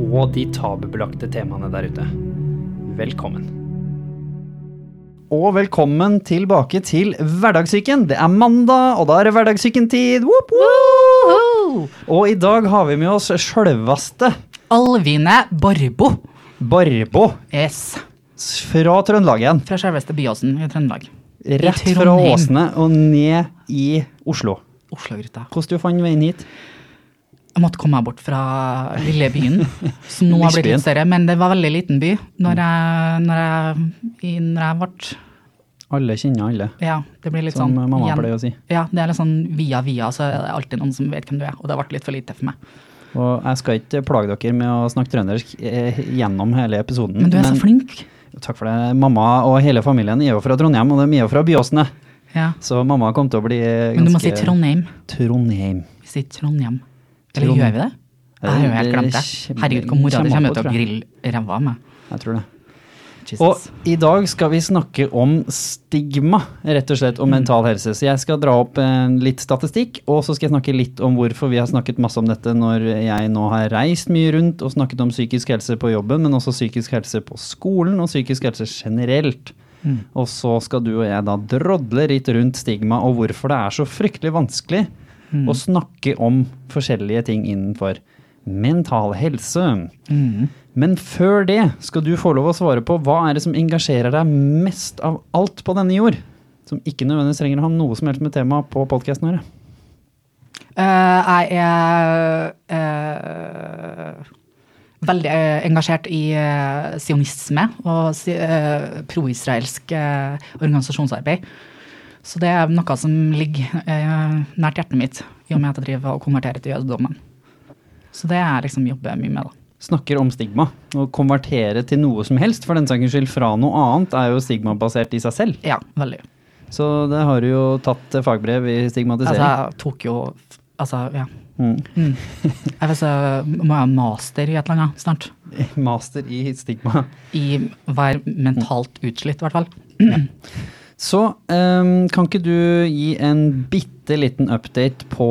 og de tabubelagte temaene der ute. Velkommen. Og velkommen tilbake til Hverdagssyken. Det er mandag, og da er det Hverdagssyken-tid. Og i dag har vi med oss sjølveste Alvine Borbo. Barbo Yes. fra Trøndelag igjen. Fra selveste Byåsen i Trøndelag. Rett fra Åsene og ned i Oslo. Oslo-gryta. Hvordan du fant veien hit? Jeg måtte komme meg bort fra lille byen, som nå har blitt litt større. Men det var veldig liten by når jeg, når jeg, når jeg ble Alle kjenner alle, Ja, det blir litt som sånn mamma igjen- pleier å si. Ja, det er litt sånn via via, så er det alltid noen som vet hvem du er. Og det ble litt for lite for meg. Og jeg skal ikke plage dere med å snakke trøndersk eh, gjennom hele episoden. Men du er så flink. Takk for det. Mamma og hele familien er jo fra Trondheim, og de er jo fra Byåsene. Ja. Så mamma kom til å bli ganske Men du må si Trondheim. Trondheim. Vi sier Trondheim. Eller gjør vi det? Jeg har jo helt glemt det. Herregud, hvor mora di kommer til å grille ræva av meg. Jeg tror det. Jesus. Og i dag skal vi snakke om stigma, rett og slett, og mental helse. Så jeg skal dra opp eh, litt statistikk, og så skal jeg snakke litt om hvorfor vi har snakket masse om dette når jeg nå har reist mye rundt og snakket om psykisk helse på jobben, men også psykisk helse på skolen og psykisk helse generelt. Og så skal du og jeg da drodle litt rundt stigma og hvorfor det er så fryktelig vanskelig å snakke om forskjellige ting innenfor mental helse. Men før det skal du få lov å svare på hva er det som engasjerer deg mest av alt på denne jord? Som ikke nødvendigvis trenger å ha noe som helst med temaet på podkasten å gjøre. Eh, jeg er eh, veldig eh, engasjert i sionisme og proisraelsk organisasjonsarbeid. Så det er noe som ligger eh, nært hjertet mitt, i og med at jeg driver og konverterer til jødedommen. Så det er liksom jobber jeg mye med, da. Snakker om stigma. Å konvertere til noe som helst, for den saks skyld fra noe annet, er jo stigmabasert i seg selv. Ja, veldig. Så det har du jo tatt fagbrev i Altså, jeg tok jo Altså, ja. Mm. Mm. Jeg vet, så må jeg ha master i et eller annet snart. Master i stigma. I å være mentalt utslitt, i hvert fall. Så um, kan ikke du gi en bitte liten update på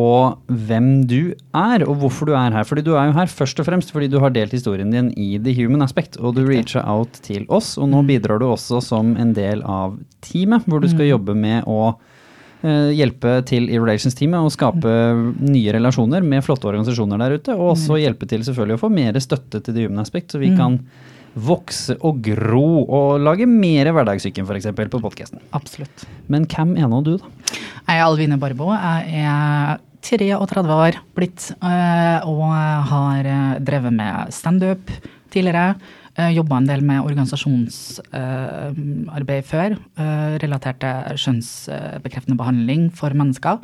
hvem du er, og hvorfor du er her? Fordi du er jo her først og fremst fordi du har delt historien din i The Human Aspect, og du reacha out til oss, og nå bidrar du også som en del av teamet, hvor du skal jobbe med å uh, hjelpe til i Relations-teamet og skape nye relasjoner med flotte organisasjoner der ute, og også hjelpe til selvfølgelig å få mer støtte til The Human Aspect, så vi kan vokse og gro og lage mer hverdagssyken f.eks. på podkasten. Absolutt. Men hvem er nå du, da? Jeg er Alvine Barbo. Jeg er 33 år blitt, eh, og har eh, drevet med standup tidligere. Jobba en del med organisasjonsarbeid før, eh, relatert til skjønnsbekreftende behandling for mennesker.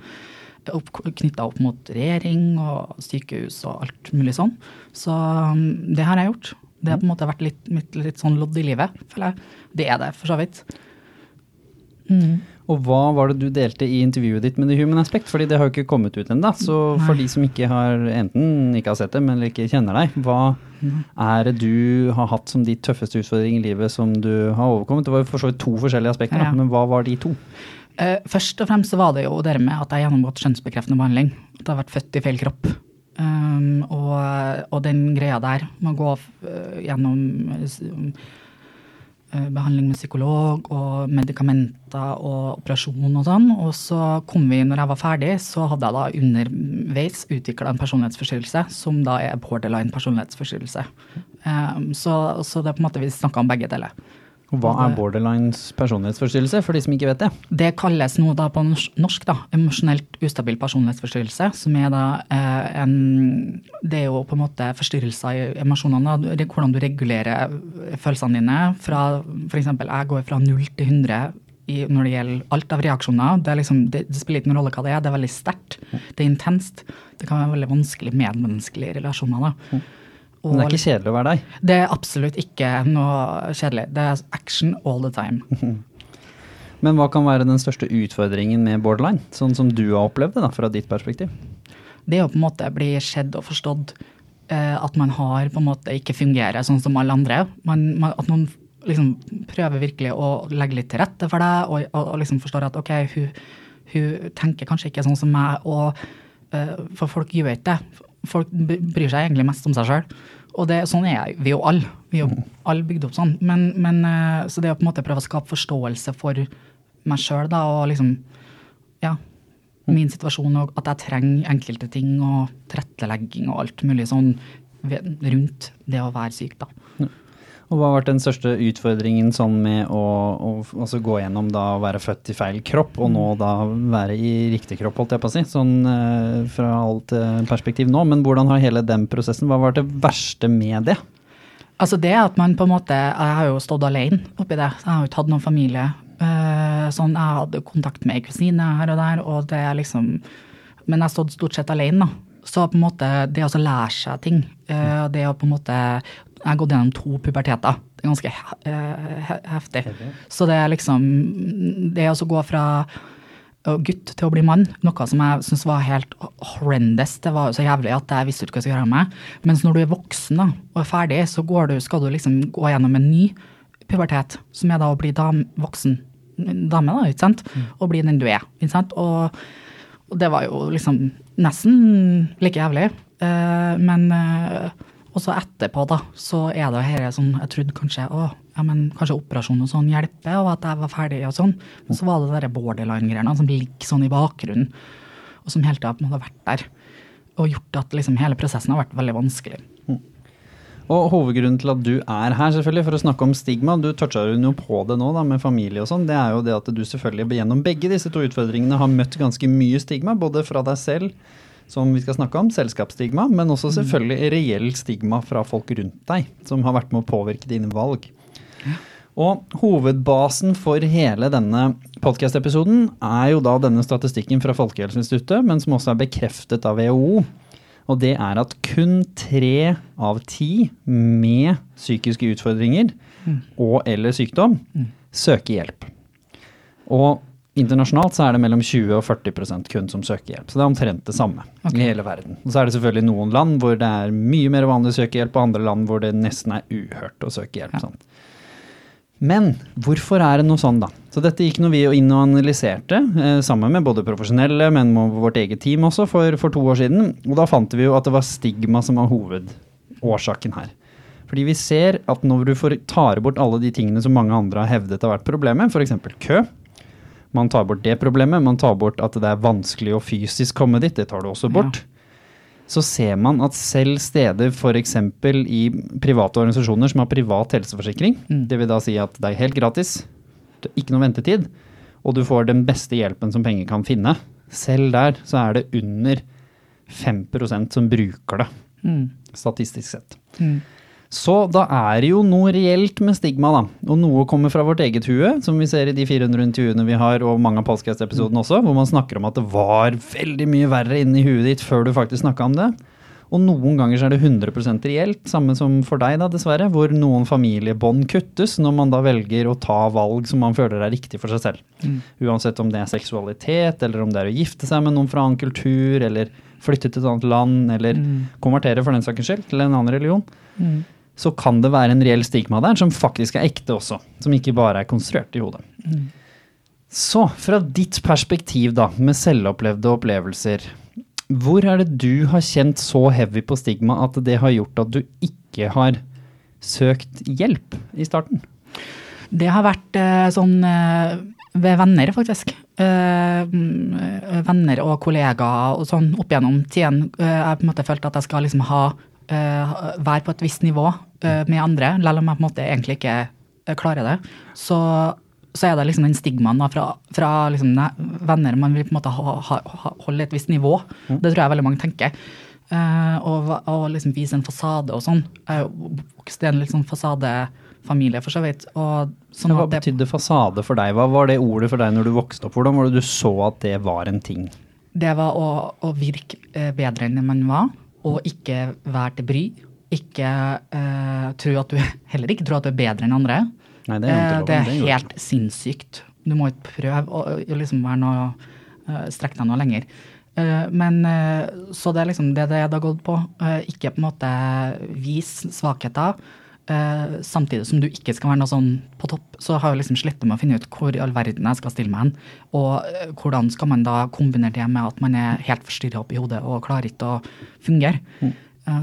Knytta opp mot regjering og sykehus og alt mulig sånn. Så mm, det har jeg gjort. Det har på en måte vært litt, mitt litt sånn lodd i livet, føler jeg. Det er det, for så vidt. Og hva var det du delte i intervjuet ditt med The Human Aspect? Fordi det har jo ikke kommet ut ennå. Så for de som ikke har enten ikke har sett det, men ikke kjenner deg, hva er det du har hatt som de tøffeste utfordringene i livet som du har overkommet? Det var jo for så vidt to forskjellige aspekter, da, Ja. men hva var de to? Uh, først og fremst så var det jo det med at jeg gjennomgått kjønnsbekreftende behandling. At jeg har vært født i feil kropp. Um, og, og den greia der med å gå eh, gjennom eh, behandling med psykolog og medikamenter og operasjon og sånn. Og så kom vi, når jeg var ferdig, så hadde jeg da underveis utvikla en personlighetsforstyrrelse som da er borderline personlighetsforstyrrelse. Um, så, så det er på en måte vi snakka om begge deler. Og hva er borderlines personlighetsforstyrrelse, for de som ikke vet det? Det kalles nå da på norsk da, emosjonelt ustabil personlighetsforstyrrelse, som er da eh, en Det er jo på en måte forstyrrelser i emosjonene. da, Hvordan du regulerer følelsene dine. Fra f.eks. jeg går fra 0 til 100 i, når det gjelder alt av reaksjoner. Det, er liksom, det, det spiller ikke noen rolle hva det er, det er veldig sterkt. Det er intenst. Det kan være veldig vanskelig medmenneskelige relasjoner. da. Og Men det er ikke kjedelig å være deg. det er absolutt ikke noe kjedelig. Det er action all the time. Men hva kan være den største utfordringen med borderline, sånn som du har opplevd det da, fra ditt perspektiv? Det er å på en måte bli sett og forstått eh, at man har på en måte ikke fungerer sånn som alle andre. Man, man, at noen liksom prøver virkelig å legge litt til rette for deg, og, og, og liksom forstår at ok, hun, hun tenker kanskje ikke sånn som meg, og, eh, for folk gjør ikke det. Folk bryr seg egentlig mest om seg sjøl. Og det, sånn er vi jo alle. Vi er jo alle bygd opp sånn. Men, men, eh, så det å på en måte prøve å skape forståelse for meg sjøl, da, og liksom ja, min situasjon, og at jeg trenger enkelte ting, og tilrettelegging og alt mulig sånn rundt det å være syk, da. Og hva har vært den største utfordringen sånn med å, å altså gå gjennom da å være født i feil kropp, og nå da være i riktig kropp, holdt jeg på å si, sånn eh, fra alt eh, perspektiv nå. Men hvordan har hele den prosessen, hva var det verste med det? Altså det at man på en måte Jeg har jo stått alene oppi det. Jeg har jo ikke hatt noen familie. Eh, sånn, jeg hadde kontakt med ei kusine her og der, og det er liksom Men jeg har stått stort sett alene, da. Så på en måte det å lære seg ting, eh, det å på en måte Jeg har gått gjennom to puberteter. Det er ganske he- eh, heftig. Så det er liksom Det å gå fra gutt til å bli mann, noe som jeg syns var helt horrendous. Det var jo så jævlig at jeg visste ikke hva jeg skulle gjøre med. Mens når du er voksen da, og er ferdig, så går du, skal du liksom gå gjennom en ny pubertet, som er da å bli dam, voksen dame, da, ikke sant? Og bli den du er. ikke sant? Og, og det var jo liksom nesten like jævlig. Uh, men eh, også etterpå, da, så er det her som Jeg trodde kanskje å, ja, men kanskje operasjon og sånn hjelper, og at jeg var ferdig og sånn. Men så var det de borderline-greiene som ligger sånn i bakgrunnen, og som hele tida har vært der. Og gjort at liksom hele prosessen har vært veldig vanskelig. Og hovedgrunnen til at du er her, selvfølgelig, for å snakke om stigma, du toucha jo på det nå da, med familie og sånn, det er jo det at du selvfølgelig gjennom begge disse to utfordringene har møtt ganske mye stigma, både fra deg selv, som vi skal snakke om, selskapsstigma, men også selvfølgelig reell stigma fra folk rundt deg, som har vært med å påvirke dine valg. Og hovedbasen for hele denne podkast-episoden er jo da denne statistikken fra Folkehelseinstituttet, men som også er bekreftet av WHO. Og det er at kun tre av ti med psykiske utfordringer og eller sykdom søker hjelp. Og internasjonalt så er det mellom 20 og 40% kun som søker hjelp. Så det er omtrent det samme i hele verden. Og så er det selvfølgelig noen land hvor det er mye mer vanlig å søke hjelp, og andre land hvor det nesten er uhørt å søke hjelp. sant? Men hvorfor er det noe sånn, da? Så dette gikk nå vi inn og analyserte, eh, sammen med både profesjonelle, men med vårt eget team også, for, for to år siden. Og da fant vi jo at det var stigma som var hovedårsaken her. Fordi vi ser at når du får, tar bort alle de tingene som mange andre har hevdet har vært problemet, f.eks. kø, man tar bort det problemet, man tar bort at det er vanskelig å fysisk komme dit, det tar du også bort. Så ser man at selv steder f.eks. i private organisasjoner som har privat helseforsikring, det vil da si at det er helt gratis, det er ikke noe ventetid, og du får den beste hjelpen som penger kan finne, selv der så er det under 5% som bruker det, statistisk sett. Så da er det jo noe reelt med stigma, da. Og noe kommer fra vårt eget hue, som vi ser i de 400 intervjuene vi har, og mange av podcast-episodene også, hvor man snakker om at det var veldig mye verre inni huet ditt før du faktisk snakka om det. Og noen ganger så er det 100% reelt, samme som for deg, da, dessverre, hvor noen familiebånd kuttes når man da velger å ta valg som man føler er riktig for seg selv. Uansett om det er seksualitet, eller om det er å gifte seg med noen fra annen kultur, eller flytte til et annet land, eller konvertere for den saks skyld til en annen religion så kan det være en reell stigma der som faktisk er ekte også, som ikke bare er konstruert i hodet. Så fra ditt perspektiv da, med selvopplevde opplevelser, hvor er det du har kjent så heavy på stigma at det har gjort at du ikke har søkt hjelp i starten? Det har vært eh, sånn eh, ved venner, faktisk. Eh, mm, venner og kollegaer og sånn opp gjennom tiden. Jeg på en måte følt at jeg skal liksom ha være på et visst nivå med andre, selv om jeg på en måte egentlig ikke eh, klarer det. Så, så er det liksom den stigmaen da, fra, fra liksom venner man vil på en måte ha, ha, holde et visst nivå. Det tror jeg veldig mange tenker. Uh, og, og liksom vise en fasade og sånn. Jeg vokste i en sånn fasadefamilie, for så vidt. Og sånn Hva det, betydde fasade for deg? Hva var det ordet for deg når du vokste opp? Hvordan var det du så at det var en ting? det var å, å virke eh, bedre enn man var, og ikke være til bry. Ikke uh, tro at du Heller ikke tror at du er bedre enn andre. Nei, det er uh, det er det er helt sinnssykt. Du må ikke prøve å, å liksom være noe uh, Strekke deg noe lenger. Eh, men eh, så det er liksom det det har gått på. Eh, ikke på en måte vis svakheter. eh, samtidig som du ikke skal være noe sånn på topp, så har jeg liksom slitt med å finne ut hvor i all verden jeg skal stille meg hen. Og eh, hvordan skal man da kombinere det med at man er helt forstyrra opp i hodet og klarer ikke å fungere. Eh,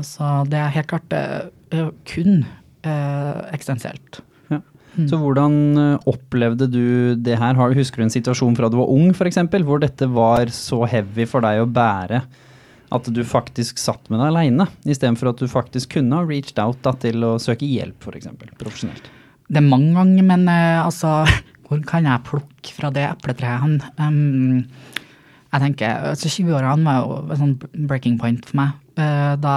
så det er helt klart eh, eh, kun eh, eksistensielt. Ja. Så hvordan eh, opplevde du det her? Husker du en situasjon fra du var ung f.eks., hvor dette var så heavy for deg å bære at du faktisk satt med deg aleine, istedenfor at du faktisk kunne ha reached out da, til å søke hjelp, f.eks. profesjonelt? Det er mange ganger, men eh, altså Hvor kan jeg plukke fra det epletreet? Um, jeg tenker, altså 20-årene var jo et sånn breaking point for meg. Eh, da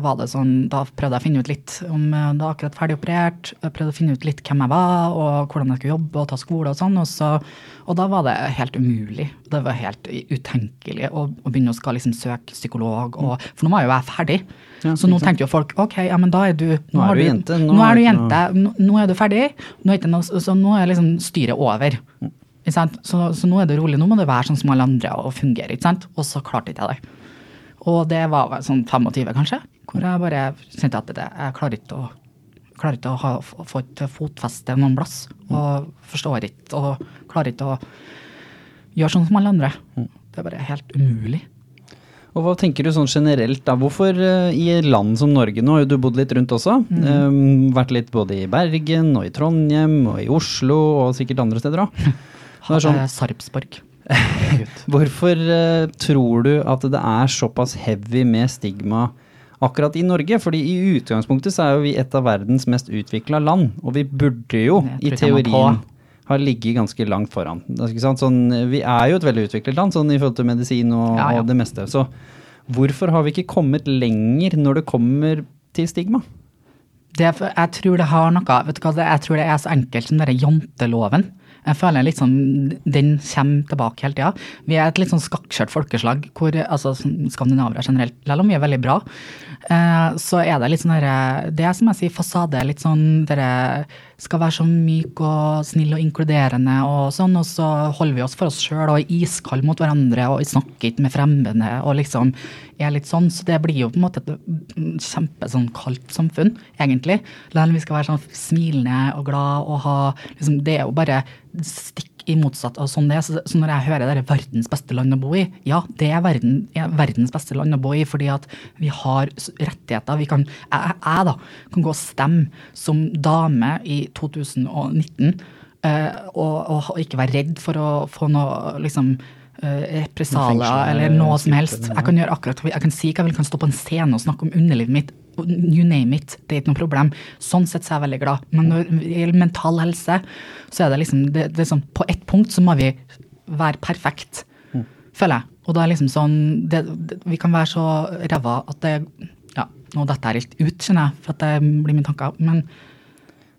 var det sånn, da prøvde jeg å finne ut litt om da var akkurat ferdig operert. Jeg prøvde å finne ut litt hvem jeg var, og hvordan jeg skulle jobbe og ta skole og sånn. Og, så, og da var det helt umulig. Det var helt utenkelig å, å begynne å skal liksom søke psykolog. Og, for nå var jo jeg ferdig. Ja, så nå tenkte jo folk ok, ja, men da er du Nå er har du jente, nå Nå, er er du jente, nå, nå er du ferdig. Nå er, noe, så nå er liksom styret over. Sant? Så, så nå er det rolig. Nå må det være sånn som alle andre og fungere. ikke sant? Og så klarte ikke jeg det. Og det var sånn 25, kanskje, hvor jeg bare kjente at det, jeg klarer ikke å klarer ikke å ha, få et fotfeste noen plass. Og forstår ikke og klarer ikke å gjøre sånn som alle andre. Det er bare helt umulig. Og hva tenker du sånn generelt da? Hvorfor eh, i land som Norge, nå har du bodd litt rundt også, eh, vært litt både i Bergen og i Trondheim og i Oslo og sikkert andre steder òg. Sånn, Sarpsborg. Hvorfor uh, tror du at det er såpass heavy med stigma akkurat i Norge? Fordi i utgangspunktet så er jo vi et av verdens mest utvikla land, og vi burde jo i teorien ha ligget ganske langt foran. Ikke sant? Sånn, vi er jo et veldig utviklet land sånn i forhold til medisin og, Ja, ja. og det meste. Så hvorfor har vi ikke kommet lenger når det kommer til stigma? Det, jeg tror det har noe vet du hva, det, Jeg tror det er så enkelt som denne janteloven. Jeg føler litt sånn, den kommer tilbake hele tida. Vi er et litt sånn skakkskjørt folkeslag, hvor altså sånn skandinavere generelt, selv om vi er veldig bra, eh, så er det litt sånn herre Det er som jeg sier, fasade. Litt sånn dere skal være så myk og snill og inkluderende og sånn, og så holder vi oss for oss sjøl og er iskalde mot hverandre og snakker ikke med fremmede og liksom er litt sånn. Så det blir jo på en måte et mm, kjempe sånn kaldt samfunn, egentlig. Selv vi skal være sånn smilende og glad og ha liksom, Det er jo bare stikk i motsatt av sånn det er. Så, så når jeg hører det er verdens beste land å bo i, ja, det er, verden, er verdens beste land å bo i fordi at vi har rettigheter. Vi kan, jeg, jeg da, kan gå og stemme som dame i 2019 eh, og, og ikke være redd for å få noe liksom eh, represalier eller noe som helst. Jeg kan gjøre akkurat jeg kan si hva jeg vil, kan stå på en scene og snakke om underlivet mitt. You name it. Det er ikke noe problem. Sånn sett så er jeg veldig glad. Men når det gjelder mental helse, så er det liksom det, det er sånn, På ett punkt så må vi være perfekt, føler jeg. Og da er liksom sånn det, det, Vi kan være så ræva at det Ja, nå detter jeg helt ut, kjenner jeg, for at det blir mine tanker. Men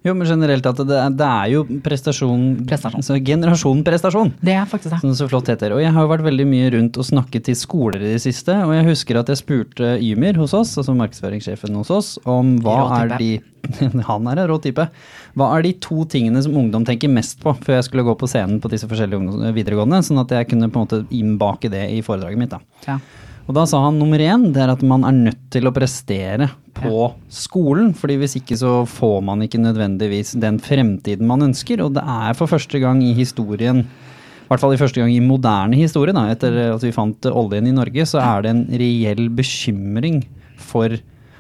Jo, men generelt at det, det er jo prestasjon, Prestasjon. Altså generasjon prestasjon. det er faktisk det. Som det så flott heter. Og jeg har jo vært veldig mye rundt og snakket til skoler i det siste, og jeg husker at jeg spurte Ymir hos oss, altså markedsføringssjefen hos oss, om hva er de Han er en rå type. Hva er de to tingene som ungdom tenker mest på før jeg skulle gå på scenen på disse forskjellige videregående, sånn at jeg kunne på en måte innbake det i foredraget mitt. da. Ja. Og da sa han nummer én, det er at man er nødt til å prestere på skolen. fordi hvis ikke så får man ikke nødvendigvis den fremtiden man ønsker. Og det er for første gang i historien, i hvert fall i første gang i moderne historie, da, etter at vi fant oljen i Norge, så er det en reell bekymring for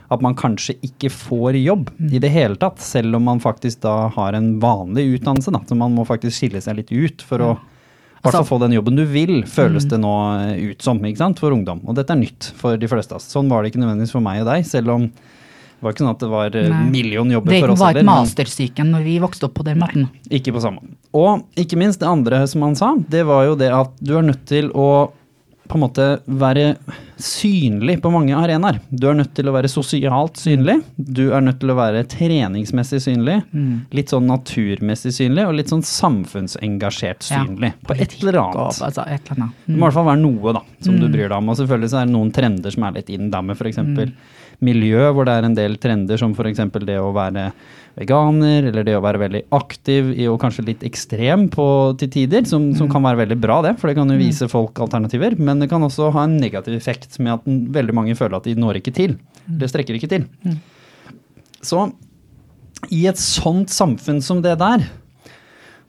at man kanskje ikke får jobb i det hele tatt, selv om man faktisk da har en vanlig utdannelse. Da. Så man må faktisk skille seg litt ut for å hvert fall få den jobben du vil, føles det nå eh, ut som ikke sant, for ungdom. Og dette er nytt for de fleste. Sånn var det ikke nødvendigvis for meg og deg, selv om det var ikke sånn at det var Nei. million jobber for oss Det var ikke heller, mastersyken når vi vokste opp på den måten. Ikke på samme. Og ikke minst det andre som han sa, det var jo det at du er nødt til å på en måte være synlig på mange arenaer. Du er nødt til å være sosialt synlig. Du er nødt til å være treningsmessig synlig. Mm. Litt sånn naturmessig synlig, og litt sånn samfunnsengasjert Ja, synlig. På et eller annet. altså, et eller annet. Det må i hvert fall være noe da, som du Mm. bryr deg om. Og selvfølgelig så er det noen trender som er litt in. Da med f.eks. Mm. Miljø hvor det er en del trender som f.eks. det å være veganer, eller det å være veldig aktiv i og kanskje litt ekstrem på, til tider, som, som kan være veldig bra det, for det kan jo vise folk alternativer. Men det kan også ha en negativ effekt med at veldig mange føler at de når ikke til. Det strekker ikke til. Så i et sånt samfunn som det der,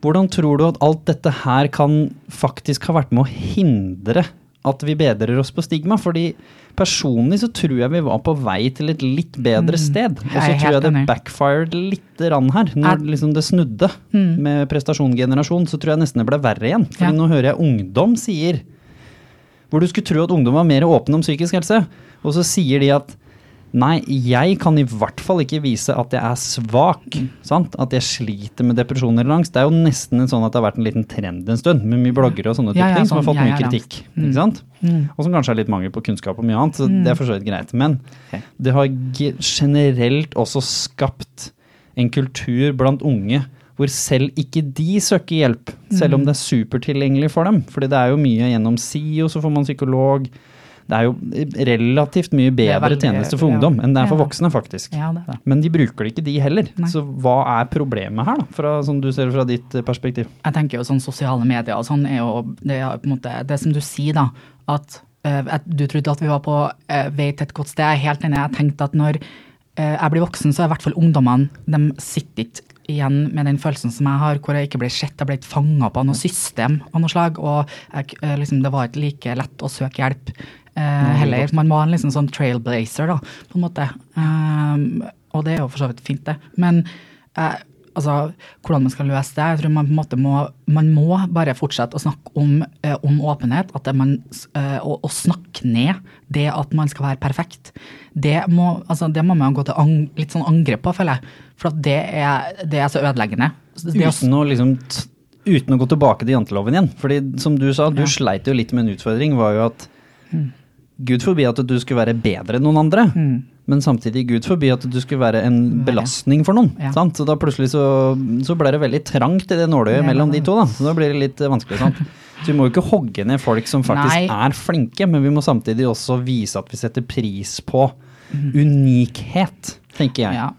hvordan tror du at alt dette her kan faktisk ha vært med å hindre at vi bedrer oss på stigma? Fordi personlig så tror jeg vi var på vei til et litt bedre sted. Og så Mm. Tror jeg det backfired lite grann her. Når liksom det snudde med prestasjongenerasjon, så tror jeg nesten det ble verre igjen. Fordi nå hører jeg ungdom sier hvor du skulle tro at ungdom var mer åpne om psykisk helse. Og så sier de at nei, jeg kan i hvert fall ikke vise at jeg er svak. Sant? At jeg sliter med depresjon eller angst. Det er jo nesten sånn at det har vært en liten trend en stund, med mye bloggere og sånne Ja, ja, ting, som har sånn, fått mye kritikk. Ikke sant? Mm. Og som kanskje er litt mangel på kunnskap og mye annet, så det er for så vidt greit. Men det har generelt også skapt en kultur blant unge hvor selv ikke de søker hjelp, selv om det er supertilgjengelig for dem. Fordi det er jo mye gjennom SIO, så får man psykolog. Det er jo relativt mye bedre veldig- tjeneste for ungdom enn det er for voksne, faktisk. Men de bruker det ikke, de heller. Nei. Så hva er problemet her, da, fra, som du ser fra ditt eh, perspektiv? Jeg tenker jo sånn sosiale medier og sånn er jo det, er på en måte, det som du sier, da. At uh, du trodde at vi var på uh, vei til et godt sted. Jeg er helt enig. Jeg tenkte at når jeg blir voksen, så er i hvert fall ungdommene De sitter ikke igjen med den følelsen som jeg har, hvor jeg ikke ble sett. Jeg ble ikke fanga opp av noe system av noe slag. Og jeg, liksom, det var ikke like lett å søke hjelp. Eh, heller. Man var en liksom sånn trailblazer, da, på en måte. Um, og det er jo for så vidt fint, det. Men eh, altså, hvordan man skal løse det. Jeg tror man på en måte må, man må bare fortsette å snakke om, eh, om åpenhet. At det man, eh, å, å snakke ned det at man skal være perfekt. Det må, altså, det må man gå til ang, litt sånn angrep på, føler jeg. For det er, det er så ødeleggende. Uten å liksom uten å gå tilbake til janteloven igjen. Fordi som du sa, du Ja. sleit jo litt med en utfordring, var jo at Gud forbi at du skulle være bedre enn noen andre, Mm. men samtidig Gud forbi at du skulle være en belastning for noen. Ja. Så da plutselig så, så ble det veldig trangt i det nåløyet mellom de to, da. Så da blir det litt eh, vanskelig. Sant? Så vi må jo ikke hogge ned folk som faktisk Nei. er flinke, men vi må samtidig også vise at vi setter pris på Mhm. unikhet, tenker jeg. ja.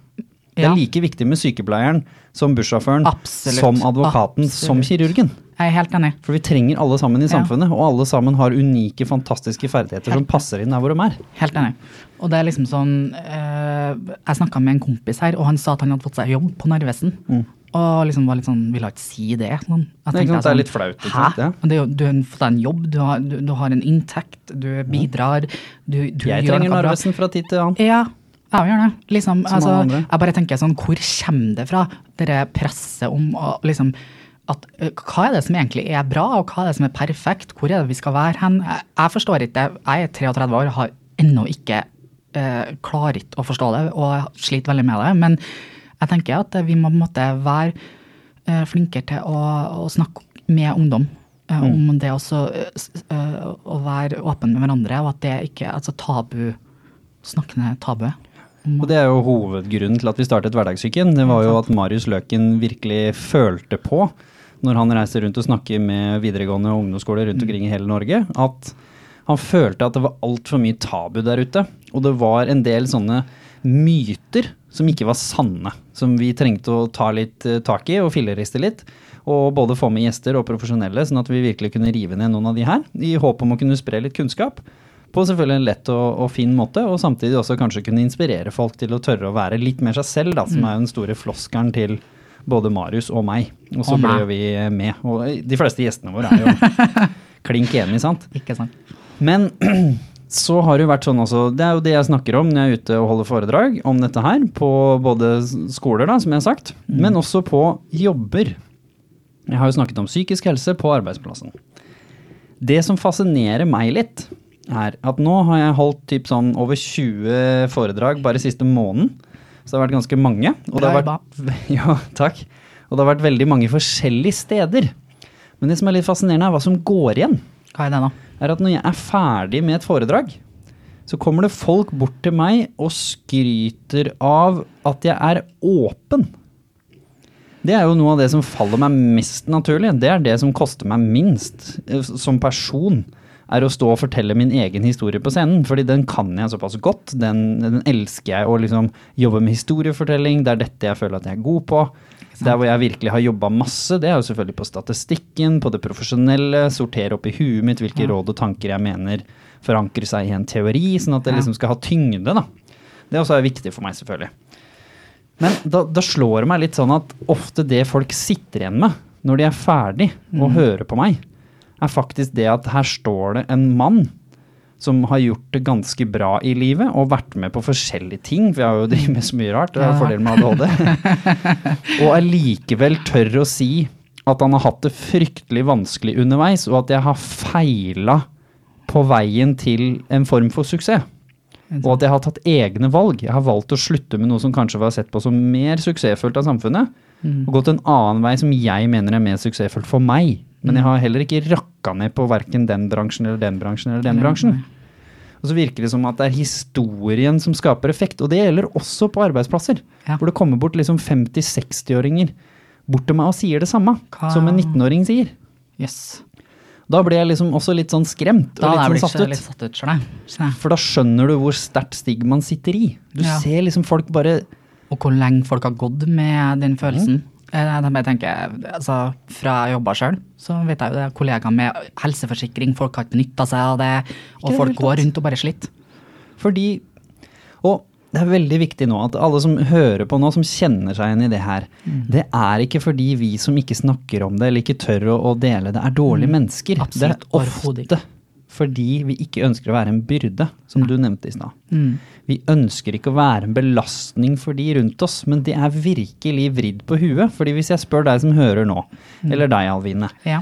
Det er like viktig med sykepleieren som bussjåføren, Absolutt. som advokaten, som kirurgen. Jeg er helt enig. For vi trenger alle sammen i samfunnet, og alle sammen har unike, fantastiske ferdigheter som passer inn der hvor de er. Helt enig. Og det er liksom sånn eh, Jeg snakka med en kompis her, og han sa at han hadde fått seg jobb på Narvesen. Og liksom var litt sånn Ville ikke si det. Sånn. Jeg tenkte det er sånn, litt flaut, ikke sant? Ja. Det er jo, du har fått deg en jobb, du har, du, du har en inntekt, du bidrar. Du, du Jeg trenger. Narvesen fra tid til annen. Ja, det. Liksom, altså, jeg bare tenker sånn, hvor kommer det fra, dette presset om å liksom at, hva er det som egentlig er bra, og hva er det som er perfekt? Hvor er det vi skal være hen? Jeg, jeg forstår ikke det. Jeg er 33 år og har ennå ikke eh, klarer ikke å forstå det, og sliter veldig med det. Men jeg tenker at vi må på en måte være eh, flinkere til å, å snakke med ungdom. eh, Mm. Om det også å være åpen med hverandre, og at det ikke altså tabu snakkende tabuet. Og det er jo hovedgrunnen til at vi startet Hverdagssyken. Det var jo at Marius Løken virkelig følte på, når han reiser rundt og snakker med videregående og ungdomsskoler rundt omkring i hele Norge, at han følte at det var altfor mye tabu der ute. Og det var en del sånne myter som ikke var sanne, som vi trengte å ta litt eh, tak i og filleriste litt. Og både få med gjester og profesjonelle, sånn at vi virkelig kunne rive ned noen av de her, i håp om å kunne spre litt kunnskap. På selvfølgelig en lett og, og fin måte, og samtidig også kanskje kunne inspirere folk til å tørre å være litt mer seg selv, da, som er jo den store floskeren til både Marius og meg. Og så ble jo vi med. Og de fleste gjestene våre er jo klink enige, sant. Ikke sant? Men så har det jo vært sånn også, det er jo det jeg snakker om når jeg er ute og holder foredrag om dette her, på både skoler, da, som jeg har sagt, men også på jobber. Jeg har jo snakket om psykisk helse på arbeidsplassen. Det som fascinerer meg litt, er at nå har jeg holdt typ sånn over 20 foredrag bare siste måneden. Så det har vært ganske mange. Og det har vært, ja, takk. Og det har vært veldig mange forskjellige steder. Men det som er litt fascinerende, er hva som går igjen Hva er det, da? er at når jeg er ferdig med et foredrag, så kommer det folk bort til meg og skryter av at jeg er åpen. Det er jo noe av det som faller meg mest naturlig. Det er det som koster meg minst eh, som person. Er å stå og fortelle min egen historie på scenen. Fordi den kan jeg såpass godt. Den, den elsker jeg å liksom jobbe med historiefortelling. Det er dette jeg føler at jeg er god på. Der hvor jeg virkelig har jobba masse, det er jo selvfølgelig på statistikken, på det profesjonelle, sortere opp i huet mitt hvilke råd og tanker jeg mener forankrer seg i en teori, sånn at det liksom skal ha tyngde, da. Det også er viktig for meg, selvfølgelig. Men da, da slår det meg litt sånn at ofte det folk sitter igjen med når de er ferdig og hører på meg, er faktisk det at her står det en mann som har gjort det ganske bra i livet og vært med på forskjellige ting. For jeg har jo drevet med så mye rart, det er fordelen med ADHD. og allikevel tør å si at han har hatt det fryktelig vanskelig underveis, og at jeg har feila på veien til en form for suksess. Og at jeg har tatt egne valg. Jeg har valgt å slutte med noe som kanskje var sett på som mer suksessfullt av samfunnet, og gått en annen vei som jeg mener er mer suksessfullt for meg. Men jeg har heller ikke rakka ned på verken den bransjen eller den bransjen eller den bransjen. Og så virker det som at det er historien som skaper effekt, og det gjelder også på arbeidsplasser. Ja. Hvor det kommer bort liksom 50-60-åringer bort til meg og sier det samme Hva- som en 19-åring sier. Yes. Da ble jeg liksom også litt sånn skremt Da og litt sånn satt litt satt ut, For. For da skjønner du hvor sterkt stigmaen sitter i. Du Ja. ser liksom folk bare Og hvor lenge folk har gått med den følelsen. Mm. Eh, Jeg tenker, altså, Fra jeg jobba sjøl, så vet jeg jo det er kollegaer med helseforsikring, folk har ikke benytta seg av det, og folk går rundt og bare sliter. Fordi Og det er veldig viktig nå at alle som hører på nå, som kjenner seg igjen i det her, Mm. det er ikke fordi vi som ikke snakker om det eller ikke tør å, dele det, er dårlige mennesker. Mm. Absolutt, det er ofte fordi vi ikke ønsker å være en byrde, som du nevnte i stad. Mm. Vi ønsker ikke å være en belastning for de rundt oss, men det er virkelig vridd på huet. fordi hvis jeg spør deg som hører nå, Mm. eller deg Alvine, Ja.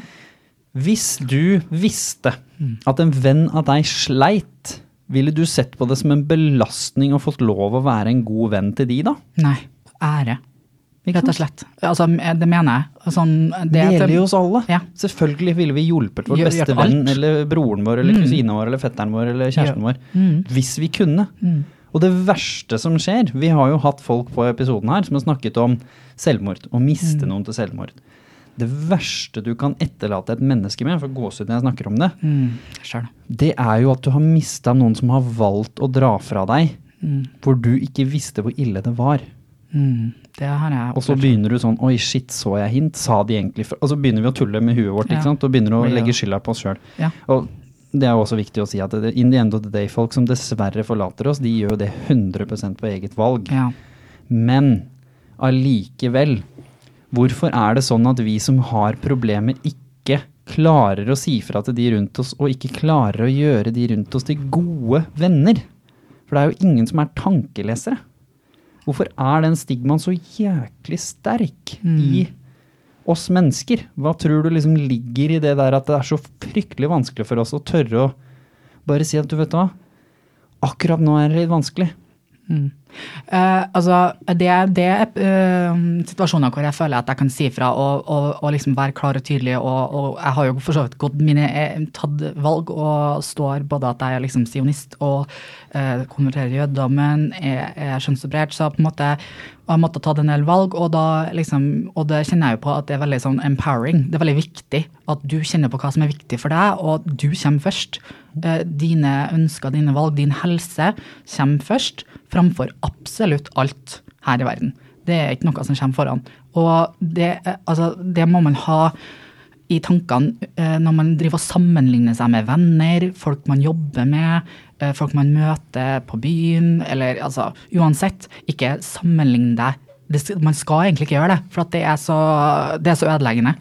hvis du visste Mm. at en venn av deg sleit, ville du sett på det som en belastning og fått lov å være en god venn til de da? Nei. Ære. Rett og slett. Altså, det mener jeg. Sånn, det, Det gjelder jo oss alle. Ja. Selvfølgelig ville vi hjulpet vår beste venn eller broren vår eller Mm. kusina vår eller fetteren vår eller kjæresten vår Mm. hvis vi kunne. Mm. Og det verste som skjer Vi har jo hatt folk på episoden her som har snakket om selvmord, og miste Mm. noen til selvmord. Det verste du kan etterlate et menneske med, for gåsehud når jeg snakker om det, Mm. Det er jo at du har mista noen som har valgt å dra fra deg, Mm. hvor du ikke visste hvor ille det var. Mm. Det har jeg Og så begynner du sånn Oi, shit, så jeg hint? Sa de egentlig fra Og så begynner vi å tulle med huet vårt, Ja. ikke sant? Og begynner å legge skylda på oss sjøl. Ja. Og det er jo også viktig å si at in the end of the day, folk som dessverre forlater oss, de gjør jo det 100% på eget valg. Ja. Men allikevel, hvorfor er det sånn at vi som har problemer, ikke klarer å si fra til de rundt oss, og ikke klarer å gjøre de rundt oss til gode venner? For det er jo ingen som er tankelesere. Hvorfor er den stigmaen så jæklig sterk i oss mennesker? Hva tror du liksom ligger i det der at det er så fryktelig vanskelig for oss å tørre å bare si at du vet hva, akkurat nå er det litt vanskelig. Mm. Eh, altså, det, er uh, situasjoner hvor jeg føler at jeg kan si fra og, og, og liksom være klar og tydelig. Og, og jeg har jo for så vidt gått mine eh, tatt valg og står både at jeg er liksom sionist og uh, konverterer jødedommen, er, er kjønnsoperert, så på en måte og jeg måtte ta en del valg, og, da liksom, og det kjenner jeg jo på at det er veldig sånn empowering. Det er veldig viktig at du kjenner på hva som er viktig for deg, og du kommer først. Dine ønsker, dine valg, din helse kommer først, framfor absolutt alt her i verden. Det er ikke noe som kommer foran. Og det, eh, altså, det må man ha i tankene eh, når man driver og sammenligner seg med venner, folk man jobber med, eh, folk man møter på byen, eller altså uansett, ikke sammenligne deg. Man skal egentlig ikke gjøre det, for det, er så, det er så ødeleggende.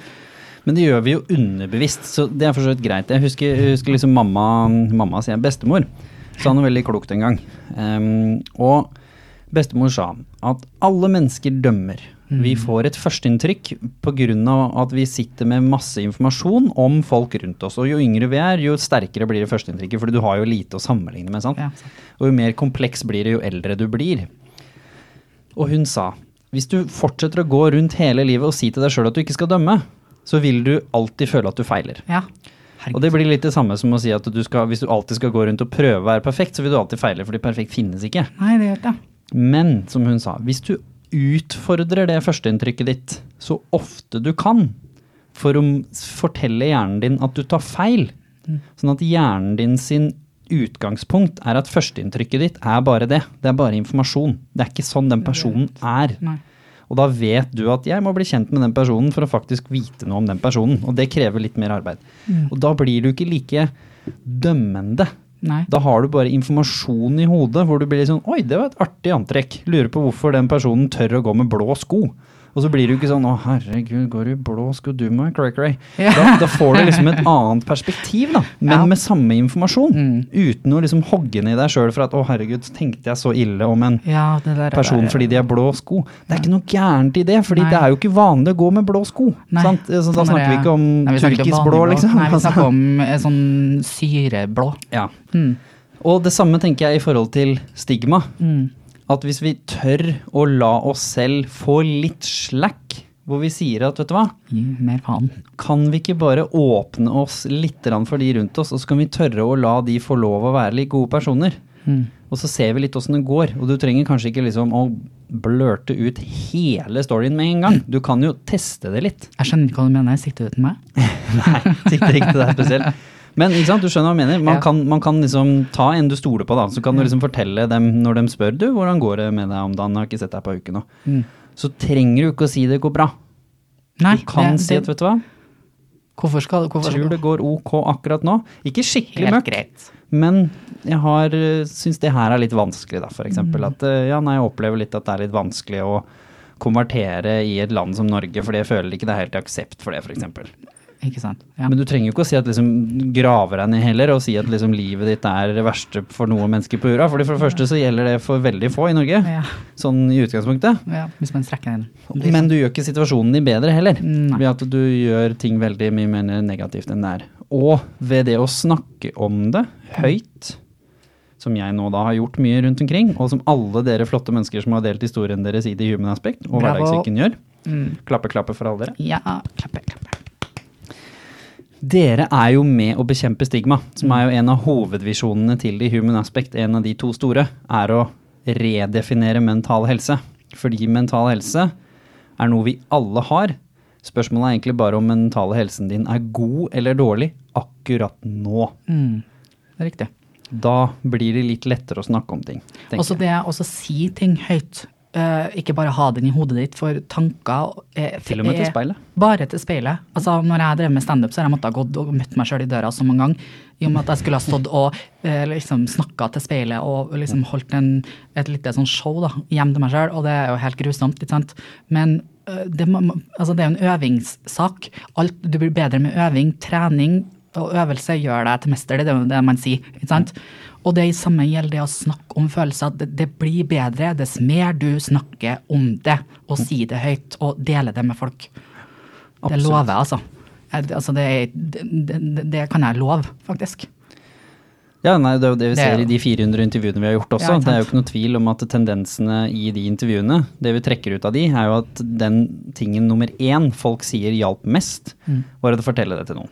Men det gjør vi jo underbevisst, så det er for så vidt greit. Jeg husker, husker liksom mamma, mamma sier bestemor, sa noe veldig klokt en gang. Um, og bestemor sa at alle mennesker dømmer. Vi får et førsteinntrykk pga. at vi sitter med masse informasjon om folk rundt oss. Og jo yngre vi er, jo sterkere blir det førsteinntrykket, for du har jo lite å sammenligne med. sant? Ja, Og jo mer kompleks blir det, jo eldre du blir. Og hun sa hvis du fortsetter å gå rundt hele livet og si til deg sjøl at du ikke skal dømme, så vil du alltid føle at du feiler. Ja. Og det blir litt det samme som å si at du skal, hvis du alltid skal gå rundt og prøve å være perfekt, så vil du alltid feile, fordi perfekt finnes ikke. Nei, det gjør ikke det. Men som hun sa, hvis du utfordrer det førsteinntrykket ditt så ofte du kan, for å fortelle hjernen din at du tar feil, Sånn at hjernen din sin utgangspunkt er at førsteinntrykket ditt er bare det. Det er bare informasjon. Det er ikke sånn den personen er. Nei. Og da vet du at jeg må bli kjent med den personen for å faktisk vite noe om den personen. Og det krever litt mer arbeid. Og da blir du ikke like dømmende. Nei. Da har du bare informasjon i hodet hvor du blir litt sånn Oi, det var et artig antrekk. Lurer på hvorfor den personen tør å gå med blå sko. Og så blir du ikke sånn Å, herregud, går du blå sko, du med?» cray cray. Ja. Da, da får du liksom et annet perspektiv, da. Men Ja. med samme informasjon. Mm. Uten å liksom hogge ned deg sjøl for at å, herregud, tenkte jeg så ille om en Ja, der er person fordi de har blå sko. Det er ikke noe gærent i det, fordi Nei. det er jo ikke vanlig å gå med blå sko. Nei, sant? Så da sånn snakker er vi ikke om turkisk blå turkisblå, liksom. Nei, vi Altså, snakker om eh, sånn syreblå. ja. Mm. Og det samme tenker jeg i forhold til stigma. Mm. At hvis vi tør å la oss selv få litt slack, hvor vi sier at vet du hva, Gi mer faen. kan vi ikke bare åpne oss litt for de rundt oss, og så kan vi tørre å la de få lov å være litt gode personer? Mm. Og så ser vi litt åssen det går. Og du trenger kanskje ikke liksom å blørte ut hele storyen med en gang. Du kan jo teste det litt. Jeg skjønner ikke hva du mener. Sikter du til meg? Nei, sikter ikke til deg spesielt. Men ikke sant, du skjønner hva jeg mener. Man, Ja. kan, man kan liksom ta en du stoler på, da. Så kan du liksom fortelle dem når de spør du, hvordan går det med deg om dagen, jeg har ikke sett deg på uke nå. Mm. Så trenger du ikke å si det går bra. Nei, Du kan det- si at vet du hva, Hvorfor skal hvorfor tror det går ok akkurat nå. Ikke skikkelig mørkt, greit. men jeg har syns det her er litt vanskelig, da. For eksempel Mm. at eh, ja, nei, jeg opplever litt at det er litt vanskelig å konvertere i et land som Norge, fordi jeg føler ikke det er helt aksept for det, for eksempel. Ikke sant. Ja. Men du trenger jo ikke å si at liksom grave deg ned heller, og si at liksom livet ditt er det verste for noe mennesker på jorda. Fordi for det første så gjelder det for veldig få i Norge, Ja. sånn i utgangspunktet. ja, hvis man strekker den. Men du gjør ikke situasjonen din bedre heller, Nei. ved at du gjør ting veldig mye mer negativt enn det er. Og ved det å snakke om det høyt, som jeg nå da har gjort mye rundt omkring, og som alle dere flotte mennesker som har delt historien deres i The Human Aspect, og. Hverdagssyken gjør. Mm. Klappe, klappe for alle dere. Ja, klappe, klappe. Dere er jo med å bekjempe stigma, som er jo en av hovedvisjonene til The Human Aspect. En av de to store er å redefinere mental helse. Fordi mental helse er noe vi alle har. Spørsmålet er egentlig bare om mentale helsen din er god eller dårlig akkurat nå. Mm. Det er riktig. Da blir det litt lettere å snakke om ting. Også det å si ting høyt. Eh, ikke bare ha den i hodet ditt, for tanker er, Til og med til speilet. Bare til speilet. Altså, når jeg drev med standup, så har jeg måttet gått og møtt meg sjøl i døra så mange ganger. I og med at jeg skulle ha stått og eh, liksom snakka til speilet og liksom holdt en, et lite sånn show da, hjem til meg sjøl, og det er jo helt grusomt, ikke sant. Men eh, det, må- altså, det er jo en øvingssak. Alt, du blir bedre med øving, trening og øvelse gjør deg til mester, det er jo det man sier. ikke sant? Og det samme gjelder det å snakke om følelser. Det, det blir bedre dess mer du snakker om det, og sier det høyt, og deler det med folk. Det lover jeg, altså. Jeg, altså det, det, det, kan jeg love, faktisk. Ja, nei, Det er jo det vi er ser i de 400 intervjuene vi har gjort også. Ja, det er jo ikke noe tvil om at tendensene i de intervjuene, det vi trekker ut av de, er jo at den tingen nummer én folk sier hjalp mest, Mm. var å fortelle det til noen.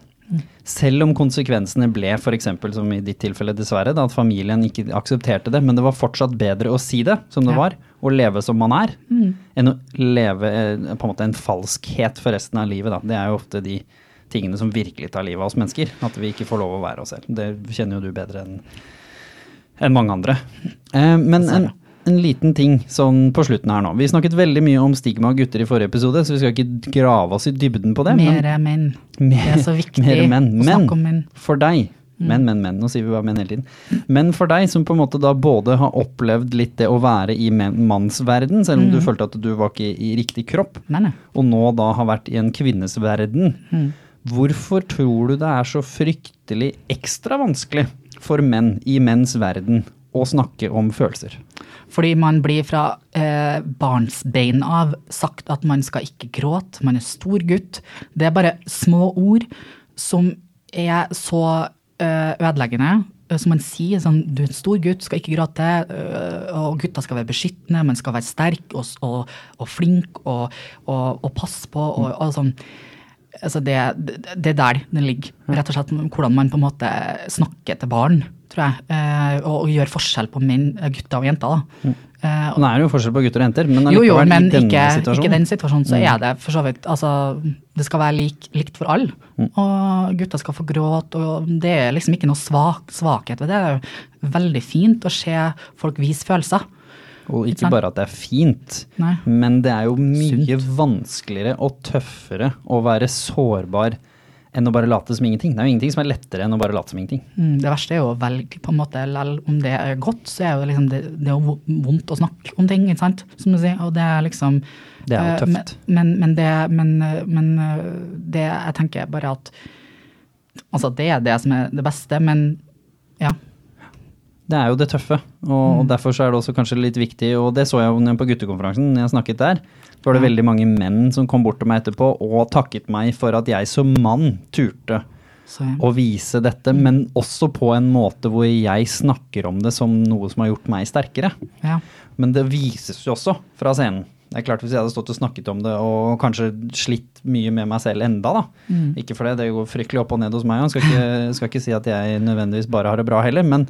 Selv om konsekvensene ble f.eks. som i ditt tilfelle dessverre, da, at familien ikke aksepterte det, men det var fortsatt bedre å si det som det Ja. var, og leve som man er, Mm. enn å leve eh, på en måte en falskhet for resten av livet. Da. Det er jo ofte de tingene som virkelig tar livet av oss mennesker. At vi ikke får lov å være oss selv. Det kjenner jo du bedre enn en mange andre. Eh, men en, en liten ting sånn på slutten her nå. Vi snakket veldig mye om stigma og gutter i forrige episode, så vi skal ikke grave oss i dybden på det. men- Mere menn. Mer- Det er så viktig mer menn. å snakke om menn. for deg Men, men, men. Nå sier vi bare menn hele tiden. Men for deg som på en måte da både har opplevd litt det å være i mannsverden, selv om du følte at du var ikke i riktig kropp, nei. og nå da har vært i en kvinnes verden, Mm. hvorfor tror du det er så fryktelig ekstra vanskelig for menn i menns verden å snakke om følelser? Fordi man blir fra eh, barnsbein av sagt at man skal ikke gråte, man er stor gutt. Det er bare små ord som er så eh, ødeleggende. eh, Som man sier sånn, du er en stor gutt, skal ikke gråte, eh, og gutta skal være beskyttende, man skal være sterk og, og, og flink og, og, passe på og, sånn. Altså det, det, det er der det ligger. Rett og slett hvordan man på en måte snakker til barn, tror jeg. Eh, og, og gjør forskjell på menn, gutter og jenter. da. Mm. Nå er det jo forskjell på gutter og jenter, men jo, jo, men i denne ikke, situasjonen. ikke den situasjonen, så Mm. er det for så vidt Altså, det skal være lik, likt for alle. Mm. Og gutter skal få gråte, og det er liksom ikke noe svak, svakhet ved det. Det er veldig fint å se folk vise følelser. Og ikke bare at det er fint, Nei. men det er jo mye Sunt. vanskeligere og tøffere å være sårbar enn å bare late som ingenting. Det er jo ingenting som er lettere enn å bare late som ingenting. Mm, Det verste er jo å velge på en måte, lell om det er godt, så er jo liksom det, det er jo vondt å snakke om ting, ikke sant, som du sier. Og det er liksom Det er jo eh, tøft. Men, men, det, men, men eh, det jeg tenker bare at Altså, det er det som er det beste, men ja. Det er jo det tøffe, og, mm. derfor så er det også kanskje litt viktig, og det så jeg jo på guttekonferansen når jeg snakket der. Så var det veldig mange menn som kom bort til meg etterpå og takket meg for at jeg som mann turte å vise dette, men også på en måte hvor jeg snakker om det som noe som har gjort meg sterkere. ja. Men det vises jo også fra scenen. Det er klart Hvis jeg hadde stått og snakket om det og kanskje slitt mye med meg selv enda, da. Mm. Ikke for det, det går fryktelig opp og ned hos meg òg. Skal, ikke- skal ikke si at jeg nødvendigvis bare har det bra heller. Men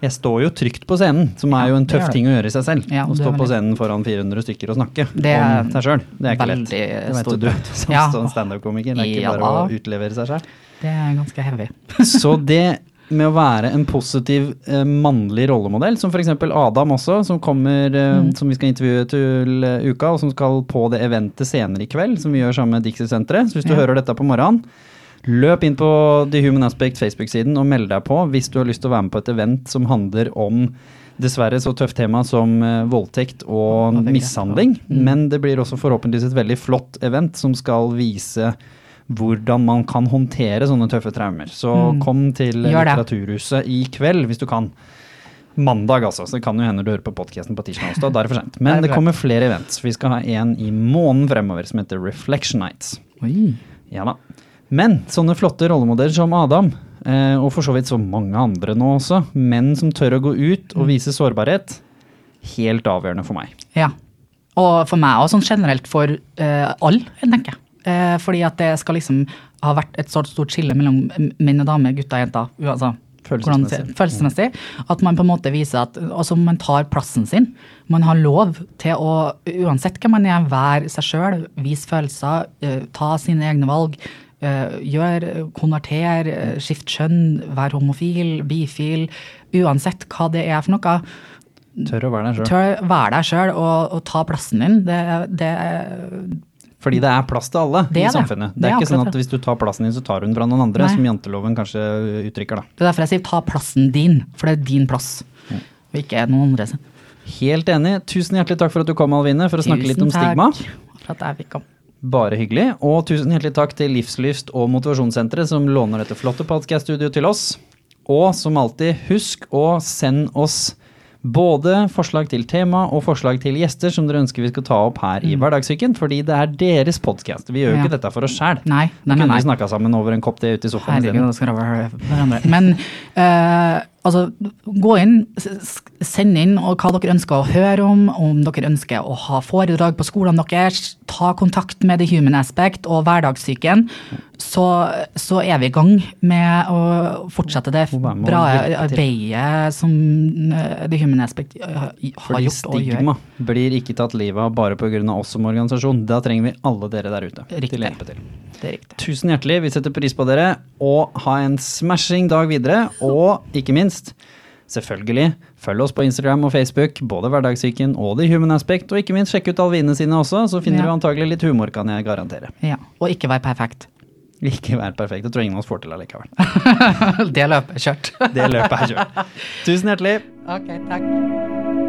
jeg står jo trygt på scenen, som er jo en tøff ting å gjøre i seg selv. Ja, å stå på scenen foran 400 stykker og snakke Det om seg sjøl. Det er ikke lett. Det vet du som Ja. standup-komiker. Det er ikke bare å utlevere seg sjøl. Det er ganske heavy. Så det med å være en positiv eh, mannlig rollemodell, som f.eks. Adam også, som kommer, eh, Mm. som vi skal intervjue til uh, uka, og som skal på det eventet senere i kveld, som vi gjør sammen med Dixie-senteret. Så hvis du Ja. hører dette på morgenen, løp inn på The Human Aspect Facebook-siden og meld deg på hvis du har lyst til å være med på et event som handler om dessverre så tøft tema som eh, voldtekt og mishandling. Mm. Men det blir også forhåpentligvis et veldig flott event som skal vise hvordan man kan håndtere sånne tøffe traumer. Så Mm. kom til Litteraturhuset i kveld, hvis du kan. Mandag, altså. Så det kan jo hende du hører på podkasten på tirsdag også. Da er det for sent. Men det kommer flere events. Vi skal ha en i måneden fremover som heter Reflection Nights. Ja da. Men sånne flotte rollemodeller som Adam, eh, og for så vidt så mange andre nå også, menn som tør å gå ut Mm. og vise sårbarhet, helt avgjørende for meg. Ja. Og for meg og sånn generelt for eh, alle, tenker jeg. Eh, fordi at det skal liksom ha vært et så stort skille mellom menn og damer, gutter og jenter. Altså, Følelsesmessig. følelsesmessig. At man på en måte viser at altså, man tar plassen sin. Man har lov til å, uansett hvem man er, være seg sjøl, vise følelser, eh, ta sine egne valg. Uh, gjør, konverter, uh, skift kjønn, vær homofil, bifil. Uansett hva det er for noe. Tør å være deg sjøl. Tør være deg sjøl og, og ta plassen din. Det, det, Fordi det er plass til alle Det i samfunnet. Det Det er, er ikke sånn at hvis du tar plassen din, så tar hun fra noen andre, Nei. som janteloven kanskje uttrykker, da. det er derfor jeg sier ta plassen din, for det er din plass. Og ikke noen andre sin. Helt enig. Tusen hjertelig takk for at du kom, Alvine, for å snakke litt om Tusen stigma. takk For at jeg fikk komme. Bare hyggelig. Og tusen hjertelig takk til Livslyst og Motivasjonssenteret som låner dette flotte podcaststudioet til oss. Og som alltid, husk å sende oss både forslag til tema og forslag til gjester som dere ønsker vi skal ta opp her i Hverdagssyken, fordi det er deres podkast. Vi gjør jo Mm. Ja. ikke dette for oss sjæl. Nei. Kunne vi snakka sammen over en kopp te ute i sofaen Herregud. Men eh, altså, gå inn, send inn hva dere ønsker å høre om, om dere ønsker å ha foredrag på skolene deres, ta kontakt med The Human Aspect og Hverdagssyken, så, så er vi i gang med å fortsette det bra arbeidet som eh, The Human Aspect har Fordi gjort og gjør. stigma blir ikke tatt livet av bare pga. oss som organisasjon. Da trenger vi alle dere der ute Riktig. til å hjelpe til. Tusen hjertelig, vi setter pris på dere, og ha en smashing dag videre. Og ikke minst, selvfølgelig, følg oss på Instagram og Facebook, både Hverdagssyken og The Human Aspect. Og ikke minst, sjekk ut Alvine sine også, så finner Ja. du antagelig litt humor, kan jeg garantere. Ja. Og ikke være perfekt. Ikke vær perfekt, det tror jeg ingen av oss får til allikevel. det løpet er kjørt. Det løpet er kjørt. Tusen hjertelig. ok, takk.